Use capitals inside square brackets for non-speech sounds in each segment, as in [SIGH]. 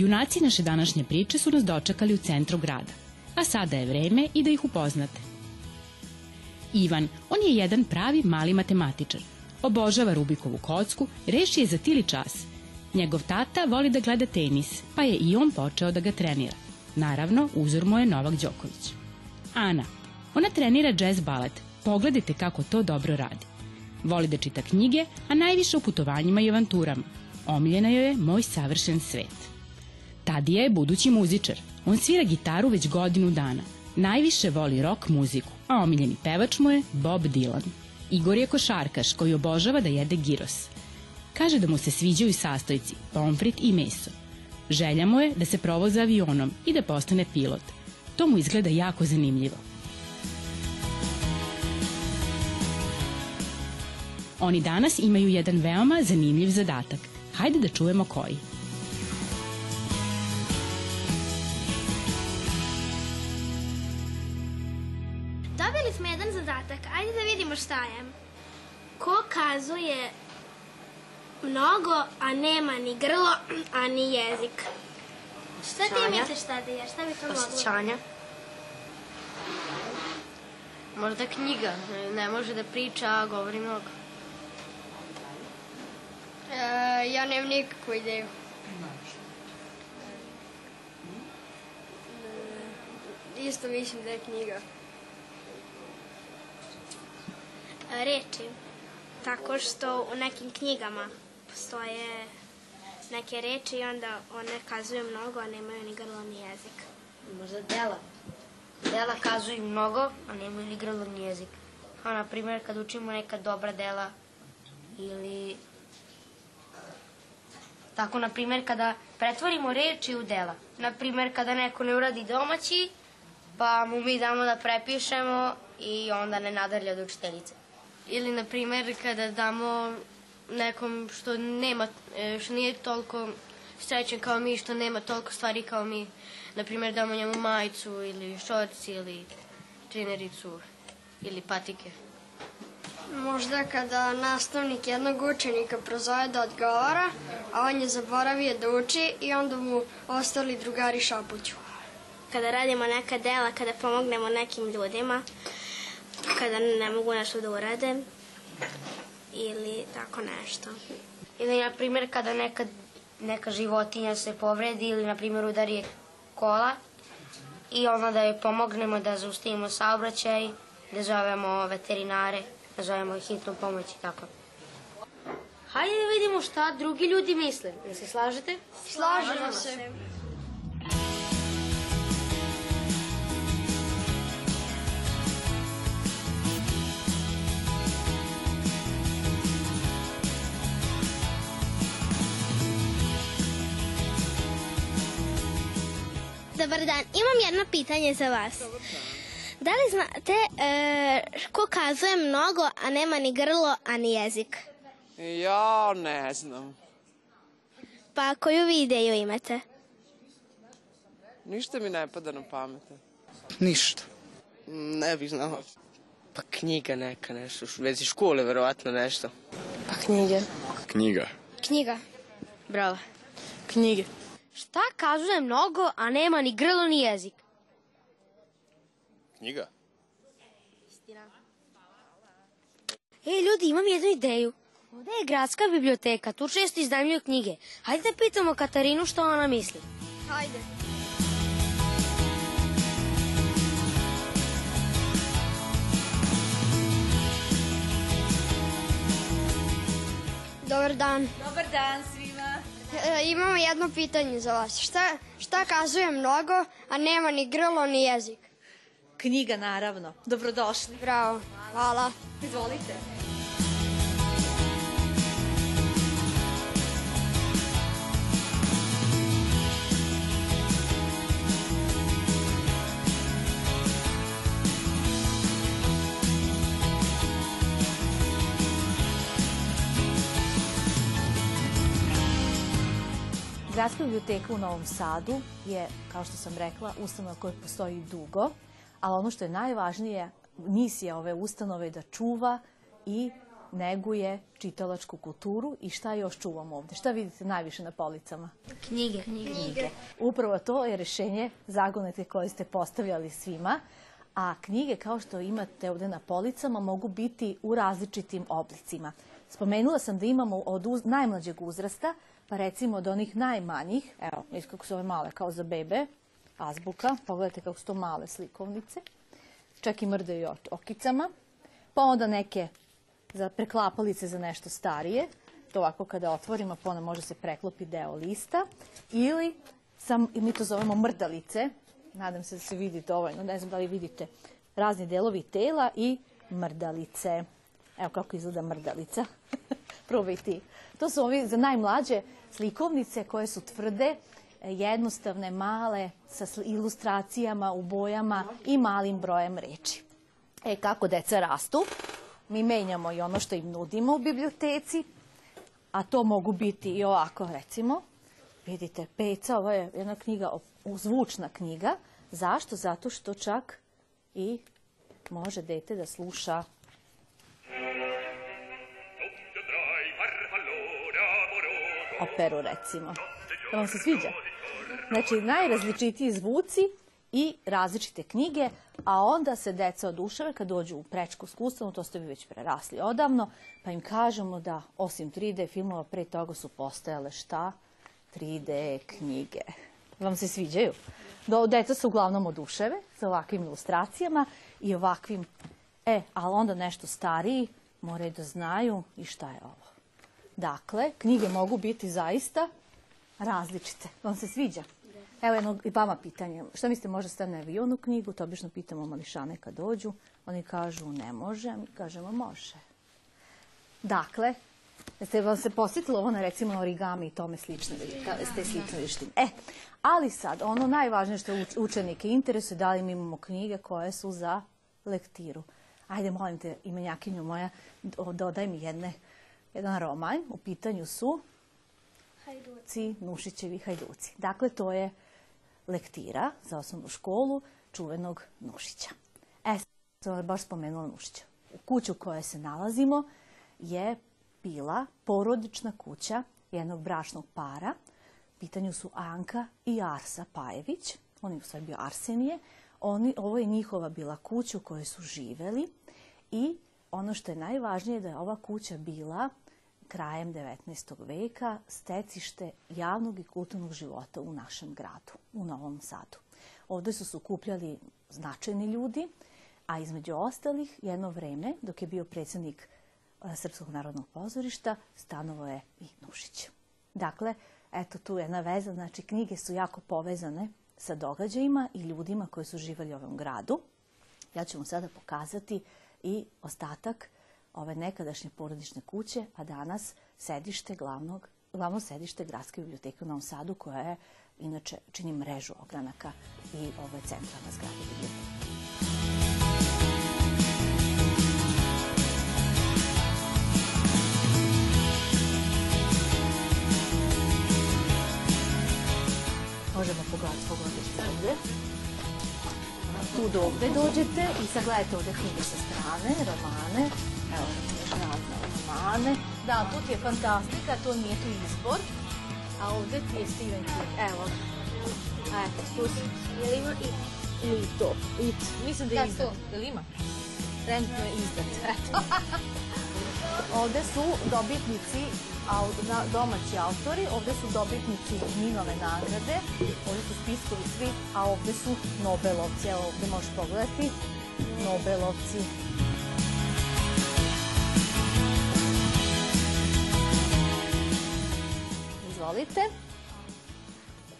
Junaci naše današnje priče su nas dočekali u centru grada, a sada je vreme i da ih upoznate. Ivan, on je jedan pravi mali matematičar. Obožava Rubikovu kocku, reši je za tili čas. Njegov tata voli da gleda tenis, pa je i on počeo da ga trenira. Naravno, uzor mu je Novak Đoković. Ana, ona trenira jazz balet. Pogledajte kako to dobro radi. Voli da čita knjige, a najviše u putovanjima i avanturama. Omiljena joj je Moj savršen svet. Tadija je budući muzičar. On svira gitaru već godinu dana. Najviše voli rock muziku, a omiljeni pevač mu je Bob Dylan. Igor je košarkaš koji obožava da jede giros. Kaže da mu se sviđaju sastojci, pomfrit i meso. Želja mu je da se provoza avionom i da postane pilot. To mu izgleda jako zanimljivo. Oni danas imaju jedan veoma zanimljiv zadatak. Hajde da čujemo koji. Zadatak, ajde da vidimo šta je. Ko kazuje mnogo, a nema ni grlo, a ni jezik? Šta ti misliš šta da je? Šta bi to moglo? Osjećanja. Možda knjiga. Ne može da priča, a govori mnogo. E, ja nemam nikakvu ideju. E, isto mislim da je knjiga. Reči. Tako što u nekim knjigama postoje neke reči i onda one kazuju mnogo, a nemaju ni grlo ni jezik. Možda dela. Dela kazuju mnogo, a nemaju ni grlo ni jezik. A, na primjer, kad učimo neka dobra dela ili... Tako, na primjer, kada pretvorimo reči u dela. Na primjer, kada neko ne uradi domaći, pa mu mi damo da prepišemo i onda ne nadalje od učiteljice. Ili, na primjer, kada damo nekom što nema, e, što nije toliko srećan kao mi, što nema toliko stvari kao mi. Na primjer, damo njemu majicu ili šorci ili trenericu ili patike. Možda kada nastavnik jednog učenika prozove da odgovara, a on je zaboravio da uči i onda mu ostali drugari šapuću. Kada radimo neka dela, kada pomognemo nekim ljudima, kada ne mogu nešto da urade ili tako nešto. Ili, na primjer, kada neka, neka životinja se povredi ili, na primjer, udari je kola i onda da joj pomognemo da zaustavimo saobraćaj, da zovemo veterinare, da zovemo hitnu pomoć i tako. Hajde da vidimo šta drugi ljudi misle. Ne se slažete? Slažemo se. Dobar dan, imam jedno pitanje za vas. Da li znate e, ko kazuje mnogo, a nema ni grlo, a ni jezik? Ja ne znam. Pa koju vi ideju imate? Ništa mi ne pada na pamet. Ništa. Ne bih znao. Pa knjiga neka nešto, u vezi škole verovatno nešto. Pa knjige. Knjiga. Knjiga. Bravo. Knjige. Šta kazuje mnogo, a nema ni grlo ni jezik? Knjiga? Ej, ljudi, imam jednu ideju. Ovde je gradska biblioteka, tu često iznajmljuju knjige. Hajde da pitamo Katarinu što ona misli. Hajde. Dobar dan. Dobar dan svima. E, imamo jedno pitanje za vas. Šta, šta kazuje mnogo, a nema ni grlo ni jezik? Knjiga, naravno. Dobrodošli. Bravo. Hvala. Izvolite. Gradska biblioteka u Novom Sadu je, kao što sam rekla, ustanova koja postoji dugo, ali ono što je najvažnije, misija ove ustanove je da čuva i neguje čitalačku kulturu i šta još čuvamo ovde? Šta vidite najviše na policama? Knjige. Knjige. Upravo to je rešenje zagonete koje ste postavljali svima, a knjige kao što imate ovde na policama mogu biti u različitim oblicima. Spomenula sam da imamo od uz, najmlađeg uzrasta, pa recimo od onih najmanjih, evo, viš kako su ove male, kao za bebe, azbuka, pogledajte kako su to male slikovnice, čak i mrdaju okicama, pa onda neke za preklapalice za nešto starije, to ovako kada otvorimo, pa onda može se preklopi deo lista, ili sam, mi to zovemo mrdalice, nadam se da se vidi dovoljno, ne znam da li vidite, razni delovi tela i mrdalice. Evo kako izgleda mrdalica. [LAUGHS] Probaj ti. To su ovi za najmlađe slikovnice koje su tvrde, e, jednostavne, male, sa ilustracijama u bojama i malim brojem reči. E, kako deca rastu, mi menjamo i ono što im nudimo u biblioteci, a to mogu biti i ovako, recimo, vidite, Peca, ovo je jedna knjiga, zvučna knjiga. Zašto? Zato što čak i može dete da sluša operu, recimo. Da vam se sviđa? Znači, najrazličitiji zvuci i različite knjige, a onda se deca odušave kad dođu u prečkolsku ustanovu, to ste vi već prerasli odavno, pa im kažemo da osim 3D filmova pre toga su postojale šta? 3D knjige. Vam se sviđaju? Do, deca se uglavnom oduševe sa ovakvim ilustracijama i ovakvim, e, ali onda nešto stariji moraju da znaju i šta je ovo. Dakle, knjige mogu biti zaista različite. Vam se sviđa? Evo jedno i vama pitanje. Šta mislite, može stane avion u knjigu? To obično pitamo mališane kad dođu. Oni kažu ne može, mi kažemo može. Dakle, jeste vam se posjetilo ovo na recimo origami i tome ka- ste slične vještine. E, ali sad, ono najvažnije što uč- učenike interesuje, da li mi imamo knjige koje su za lektiru. Ajde, molim te, imenjakinju moja, do- dodaj mi jedne, jedan roman. U pitanju su Hajduci, Nušićevi hajduci. Dakle, to je lektira za osnovnu školu čuvenog Nušića. E, sam baš spomenula Nušića. U kuću u kojoj se nalazimo je bila porodična kuća jednog bračnog para. U pitanju su Anka i Arsa Pajević. On je u stvari bio Arsenije. Oni, ovo je njihova bila kuća u kojoj su živeli i ono što je najvažnije da je ova kuća bila krajem 19. veka stecište javnog i kulturnog života u našem gradu, u Novom Sadu. Ovde su se okupljali značajni ljudi, a između ostalih jedno vreme, dok je bio predsednik e, Srpskog narodnog pozorišta, stanovo je i Nušić. Dakle, eto tu je jedna veza, znači knjige su jako povezane sa događajima i ljudima koji su živali u ovom gradu. Ja ću vam sada pokazati i ostatak ove nekadašnje porodične kuće, a danas sedište glavnog, glavno sedište Gradske biblioteke u Novom Sadu, koja je, inače, čini mrežu ogranaka i ovo je centralna zgrada biblioteke. Možemo pogledati, pogledati ovde. Tu do ovde dođete i sad gledajte ovde knjige sa strane, romane. Evo, razne romane. Da, tu ti je fantastika, to nije tu izbor. A ovde ti je Stephen King. Evo. Eto, tu si. Jel ima i I to. It. Mislim da je Da, izdat. to. Jel ima? Trenutno je izdat. Eto. [LAUGHS] ovde su dobitnici, domaći autori, ovde su dobitnici Minove nagrade, ovde su spiskovi svi, a ovde su Nobelovci. Evo ovde možeš pogledati. Nobelovci. Izvolite.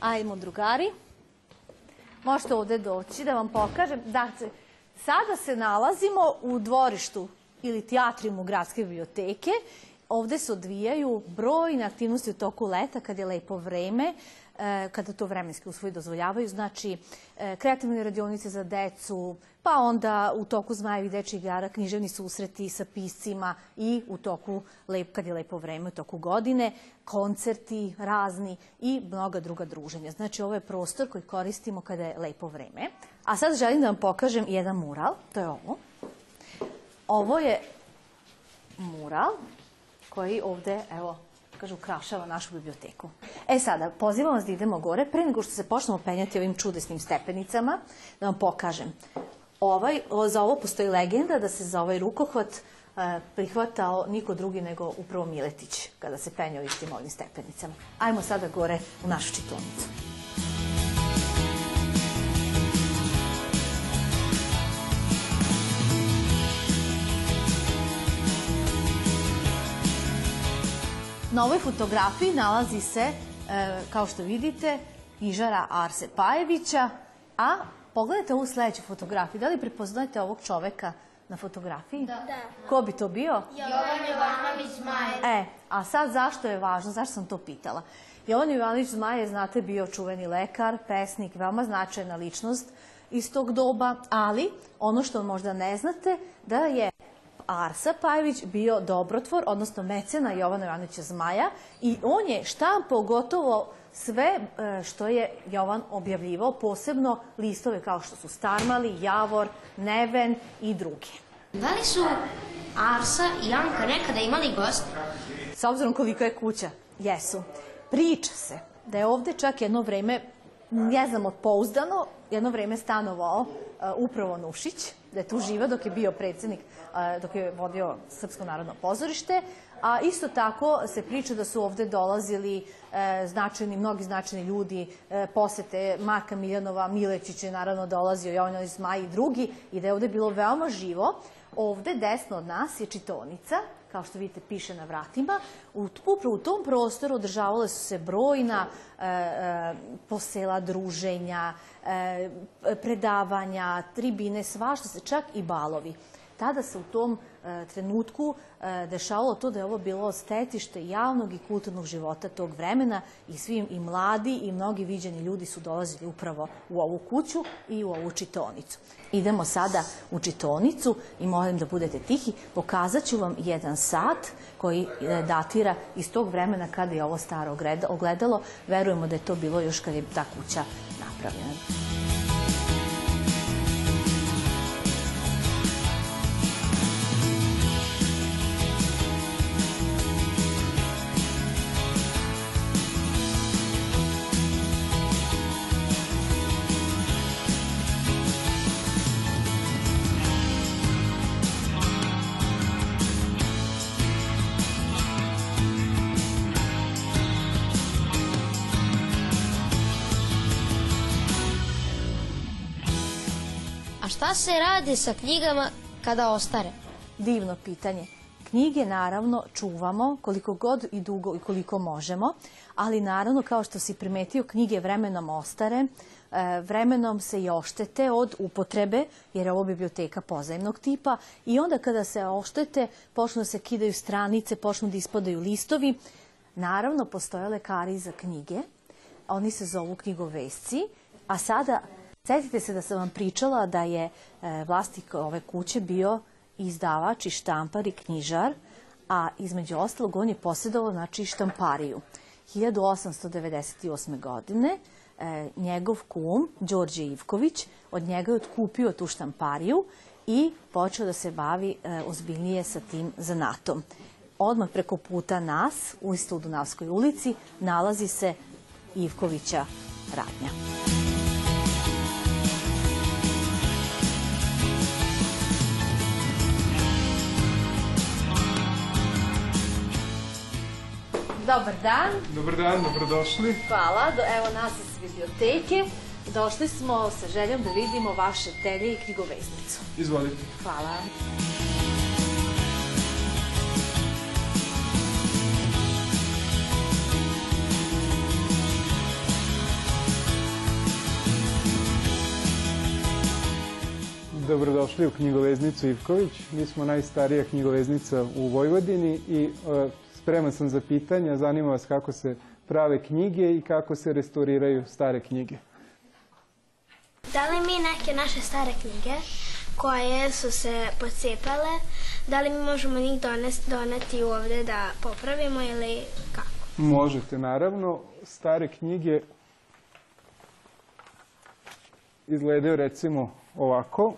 Ajmo drugari. Možete ovde doći da vam pokažem. Dakle, sada se nalazimo u dvorištu ili teatrimu Gradske biblioteke. Ovde se odvijaju brojne aktivnosti u toku leta kad je lepo vreme, e, kada to vremenski uslovi dozvoljavaju. Znači, e, kreativne radionice za decu, pa onda u toku Zmajevih dečjih igara književni susreti sa piscima i u toku, kad je lepo vreme, u toku godine, koncerti razni i mnoga druga druženja. Znači, ovo je prostor koji koristimo kada je lepo vreme. A sad želim da vam pokažem jedan mural, to je ovo. Ovo je mural koji ovde, evo, kaže, ukrašava našu biblioteku. E sada, pozivam vas da idemo gore, pre nego što se počnemo penjati ovim čudesnim stepenicama, da vam pokažem. Ovaj, za ovo postoji legenda da se za ovaj rukohvat e, prihvatao niko drugi nego upravo Miletić, kada se penjao istim ovim stepenicama. Ajmo sada gore u našu čitonicu. Na ovoj fotografiji nalazi se, e, kao što vidite, knjižara Arse Pajevića, a pogledajte ovu sledeću fotografiju. Da li prepoznajete ovog čoveka na fotografiji? Da. Ko bi to bio? Jovan Jovanović Zmajer. E, a sad zašto je važno? Zašto sam to pitala? Jovan Jovanović Zmajer, znate, bio čuveni lekar, pesnik, veoma značajna ličnost iz tog doba, ali ono što možda ne znate, da je Arsa Pajević bio dobrotvor, odnosno mecena Jovana Jovanovića Zmaja i on je štampao gotovo sve e, što je Jovan objavljivao, posebno listove kao što su Starmali, Javor, Neven i drugi. Da li su Arsa i Anka nekada imali goste? S obzirom koliko je kuća, jesu. Priča se da je ovde čak jedno vreme, ne znamo pouzdano, jedno vreme stanovao uh, upravo Nušić, da je tu živa dok je bio predsednik, uh, dok je vodio Srpsko narodno pozorište, a isto tako se priča da su ovde dolazili e, značajni, mnogi značajni ljudi, posete Marka Miljanova, Milečić je naravno dolazio, Jovanović Zmaj i drugi, i da je ovde bilo veoma živo. Ovde desno od nas je čitonica, kao što vidite piše na vratima. Upravo u tom prostoru održavale su se brojna e, e, posela druženja, e, predavanja, tribine, svašta se, čak i balovi. Tada se u tom trenutku e, dešavalo to da je ovo bilo stetište javnog i kulturnog života tog vremena i svi i mladi i mnogi viđeni ljudi su dolazili upravo u ovu kuću i u ovu čitonicu. Idemo sada u čitonicu i molim da budete tihi. Pokazat ću vam jedan sat koji e, datira iz tog vremena kada je ovo staro ogleda- ogledalo. Verujemo da je to bilo još kad je ta kuća napravljena. Šta se radi sa knjigama kada ostare? Divno pitanje. Knjige naravno čuvamo koliko god i dugo i koliko možemo, ali naravno kao što si primetio knjige vremenom ostare, e, vremenom se i oštete od upotrebe, jer je ovo biblioteka pozajemnog tipa i onda kada se oštete počnu da se kidaju stranice, počnu da ispadaju listovi. Naravno postoje lekari za knjige, oni se zovu knjigovesci, a sada Setite se da sam vam pričala da je e, vlasnik ove kuće bio izdavač i štampar i knjižar, a između ostalog on je posjedovao znači, štampariju. 1898. godine e, njegov kum, Đorđe Ivković, od njega je otkupio tu štampariju i počeo da se bavi e, ozbiljnije sa tim zanatom. Odmah preko puta nas, u isto u Dunavskoj ulici, nalazi se Ivkovića radnja. Dobar dan, Dobar dan, dobrodošli. hvala. Do, evo nas iz biblioteke. Došli smo sa željom da vidimo vaše telje i knjigoveznicu. Izvolite. Hvala. Dobrodošli u knjigoveznicu Ivković. Mi smo najstarija knjigoveznica u Vojvodini i e, spreman sam za pitanja. Zanima vas kako se prave knjige i kako se restauriraju stare knjige. Da li mi neke naše stare knjige koje su se pocepale, da li mi možemo njih donesti, doneti ovde da popravimo ili kako? Možete, naravno. Stare knjige izgledaju recimo ovako.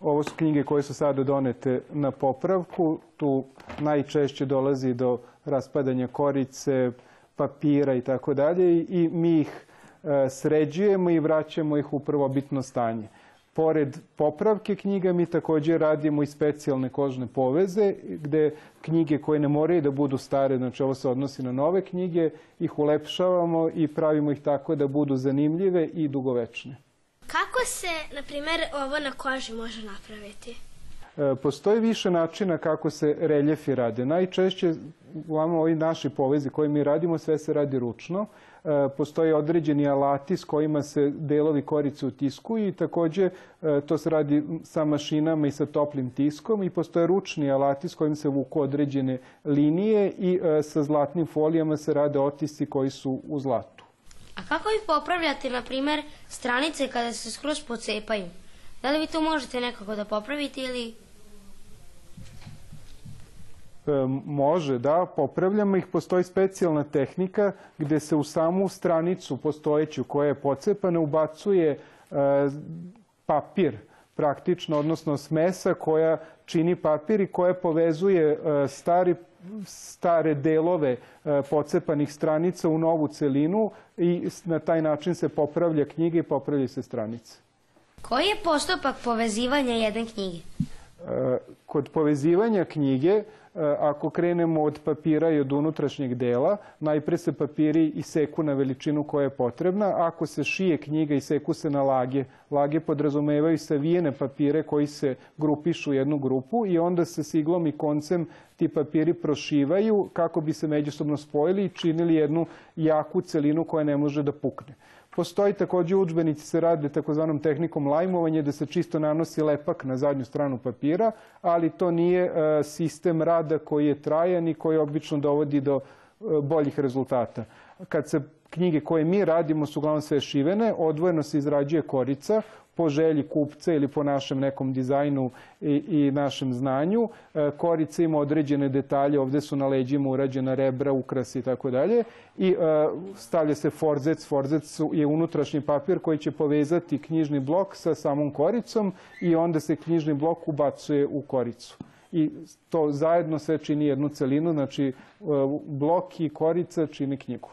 Ovo su knjige koje su sada donete na popravku. Tu najčešće dolazi do raspadanja korice, papira i tako dalje i mi ih e, sređujemo i vraćamo ih u prvobitno stanje. Pored popravke knjiga mi takođe radimo i specijalne kožne poveze gde knjige koje ne moraju da budu stare, znači ovo se odnosi na nove knjige, ih ulepšavamo i pravimo ih tako da budu zanimljive i dugovečne. Kako se, na primer, ovo na koži može napraviti? E, Postoji više načina kako se reljefi rade. Najčešće, uglavnom ovi naši povezi koje mi radimo, sve se radi ručno. E, Postoje određeni alati s kojima se delovi korice utiskuju i takođe e, to se radi sa mašinama i sa toplim tiskom i postoje ručni alati s kojim se vuku određene linije i e, sa zlatnim folijama se rade otisci koji su u zlatu. A kako vi popravljate, na primer, stranice kada se skroz pocepaju? Da li vi to možete nekako da popravite ili... E, može, da, popravljamo ih. Postoji specijalna tehnika gde se u samu stranicu postojeću koja je pocepana ubacuje e, papir praktično, odnosno smesa koja čini papir i koja povezuje e, stari stare delove pocepanih stranica u novu celinu i na taj način se popravlja knjiga i popravlja se stranice. Koji je postupak povezivanja jedne knjige? Kod povezivanja knjige, e, ako krenemo od papira i od unutrašnjeg dela, najpre se papiri iseku na veličinu koja je potrebna. Ako se šije knjiga, iseku se na lage. Lage podrazumevaju savijene papire koji se grupišu u jednu grupu i onda se s iglom i koncem ti papiri prošivaju kako bi se međusobno spojili i činili jednu jaku celinu koja ne može da pukne. Postoji takođe učbenici se rade takozvanom tehnikom lajmovanja da se čisto nanosi lepak na zadnju stranu papira, ali to nije e, sistem rada koji je trajan i koji obično dovodi do e, boljih rezultata. Kad se knjige koje mi radimo su uglavnom sve šivene, odvojeno se izrađuje korica po želji kupca ili po našem nekom dizajnu i, i našem znanju. E, korica ima određene detalje, ovde su na leđima urađena rebra, ukrasi i tako dalje. I e, stavlja se forzec. Forzec je unutrašnji papir koji će povezati knjižni blok sa samom koricom i onda se knjižni blok ubacuje u koricu i to zajedno sve čini jednu celinu, znači e, blok i korica čini knjigu.